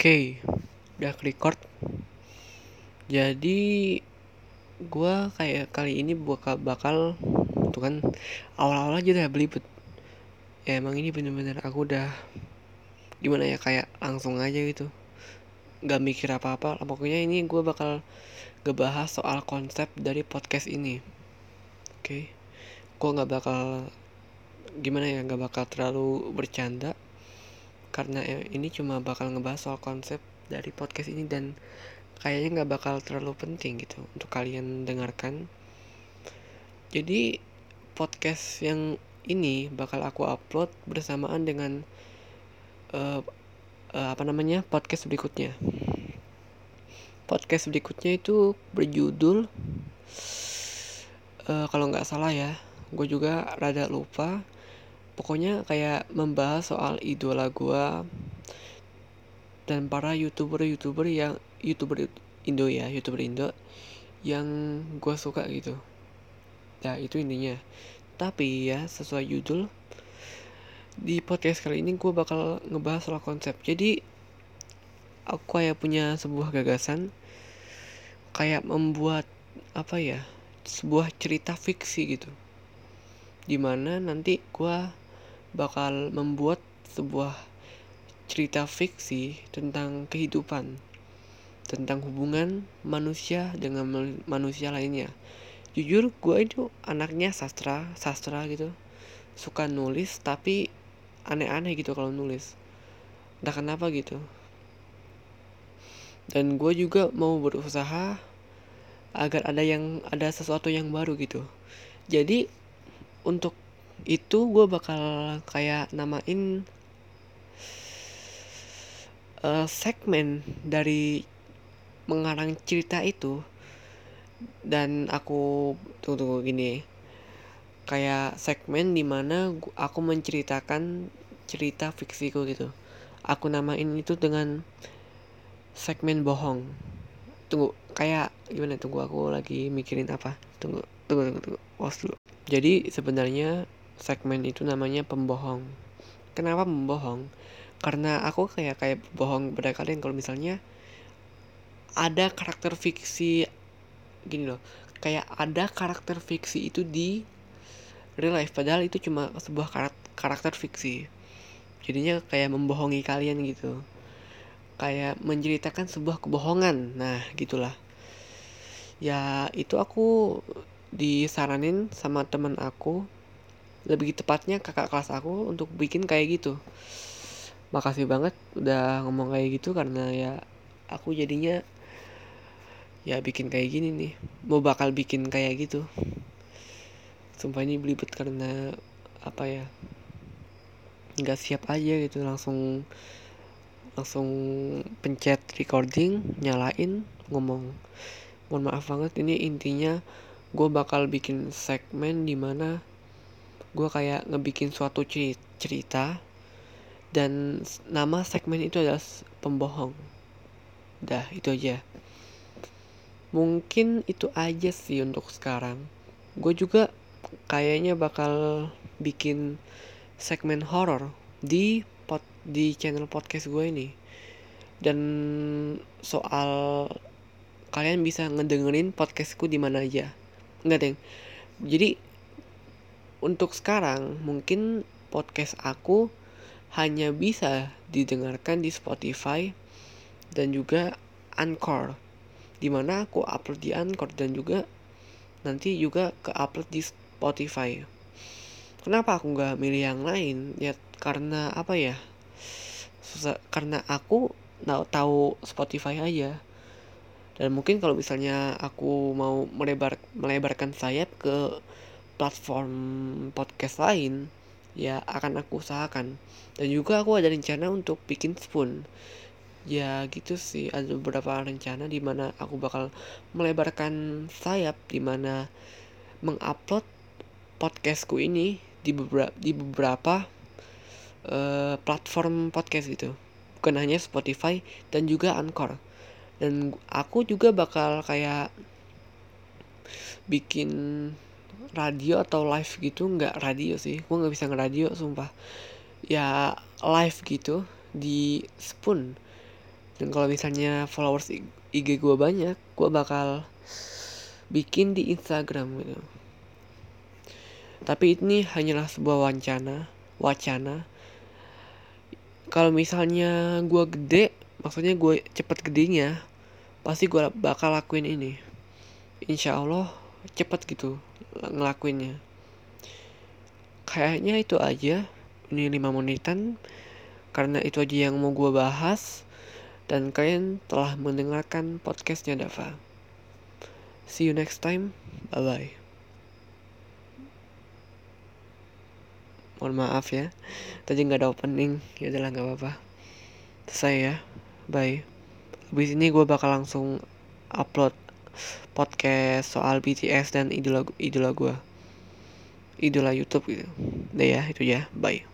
Oke, udah record. Jadi gua kayak kali ini bakal bakal tuh kan awal-awal aja udah belibet. Ya emang ini bener-bener aku udah gimana ya kayak langsung aja gitu. Gak mikir apa-apa. Pokoknya ini gua bakal ngebahas soal konsep dari podcast ini. Oke, gua nggak bakal gimana ya nggak bakal terlalu bercanda karena ini cuma bakal ngebahas soal konsep dari podcast ini dan kayaknya nggak bakal terlalu penting gitu untuk kalian dengarkan. Jadi podcast yang ini bakal aku upload bersamaan dengan uh, uh, apa namanya podcast berikutnya. Podcast berikutnya itu berjudul uh, kalau nggak salah ya gue juga rada lupa pokoknya kayak membahas soal idola gue dan para youtuber youtuber yang youtuber Indo ya youtuber Indo yang gue suka gitu. Nah itu intinya. Tapi ya sesuai judul di podcast kali ini gue bakal ngebahas soal konsep. Jadi aku kayak punya sebuah gagasan kayak membuat apa ya sebuah cerita fiksi gitu. Di mana nanti gue bakal membuat sebuah cerita fiksi tentang kehidupan, tentang hubungan manusia dengan manusia lainnya. Jujur gue itu anaknya sastra, sastra gitu, suka nulis tapi aneh-aneh gitu kalau nulis. Entah kenapa gitu. Dan gue juga mau berusaha agar ada yang ada sesuatu yang baru gitu. Jadi untuk itu gue bakal kayak namain uh, segmen dari mengarang cerita itu. Dan aku tunggu tunggu gini. Kayak segmen di mana aku menceritakan cerita fiksiku gitu. Aku namain itu dengan segmen bohong. Tunggu kayak gimana? Tunggu aku lagi mikirin apa? Tunggu tunggu tunggu tunggu. Pause dulu. Jadi sebenarnya segmen itu namanya pembohong. Kenapa pembohong? Karena aku kayak kayak bohong pada kalian kalau misalnya ada karakter fiksi gini loh, kayak ada karakter fiksi itu di real life padahal itu cuma sebuah karakter fiksi. Jadinya kayak membohongi kalian gitu. Kayak menceritakan sebuah kebohongan. Nah, gitulah. Ya, itu aku disaranin sama teman aku lebih tepatnya kakak kelas aku untuk bikin kayak gitu. Makasih banget udah ngomong kayak gitu karena ya aku jadinya ya bikin kayak gini nih. Mau bakal bikin kayak gitu. Sumpah ini belibet karena apa ya nggak siap aja gitu. Langsung langsung pencet recording nyalain ngomong. Mohon maaf banget ini intinya gue bakal bikin segmen di mana gue kayak ngebikin suatu cerita dan nama segmen itu adalah pembohong. Dah itu aja. Mungkin itu aja sih untuk sekarang. Gue juga kayaknya bakal bikin segmen horror di pot di channel podcast gue ini. Dan soal kalian bisa ngedengerin podcastku di mana aja. Enggak deng jadi untuk sekarang mungkin podcast aku hanya bisa didengarkan di Spotify dan juga Anchor di mana aku upload di Anchor dan juga nanti juga ke upload di Spotify. Kenapa aku nggak milih yang lain? Ya karena apa ya? Susah karena aku tahu Spotify aja. Dan mungkin kalau misalnya aku mau melebar melebarkan sayap ke platform podcast lain ya akan aku usahakan. Dan juga aku ada rencana untuk bikin spoon. Ya gitu sih. Ada beberapa rencana di mana aku bakal melebarkan sayap di mana mengupload podcastku ini di beberapa di beberapa uh, platform podcast gitu. Bukan hanya Spotify dan juga Anchor. Dan aku juga bakal kayak bikin radio atau live gitu nggak radio sih. Gue nggak bisa ngeradio sumpah. Ya live gitu di Spoon. Dan kalau misalnya followers IG gue banyak gue bakal bikin di Instagram gitu. Tapi ini hanyalah sebuah wacana wacana. Kalau misalnya gue gede maksudnya gue cepet gedenya pasti gue bakal lakuin ini. Insya Allah cepet gitu ngelakuinnya kayaknya itu aja ini 5 menitan karena itu aja yang mau gue bahas dan kalian telah mendengarkan podcastnya Dava. See you next time. Bye bye. Mohon maaf ya, tadi nggak ada opening. Ya udahlah nggak apa-apa. Selesai ya. Bye. Habis ini gue bakal langsung upload podcast soal BTS dan idola idola gue. Idola YouTube gitu. Udah ya, itu ya. Bye.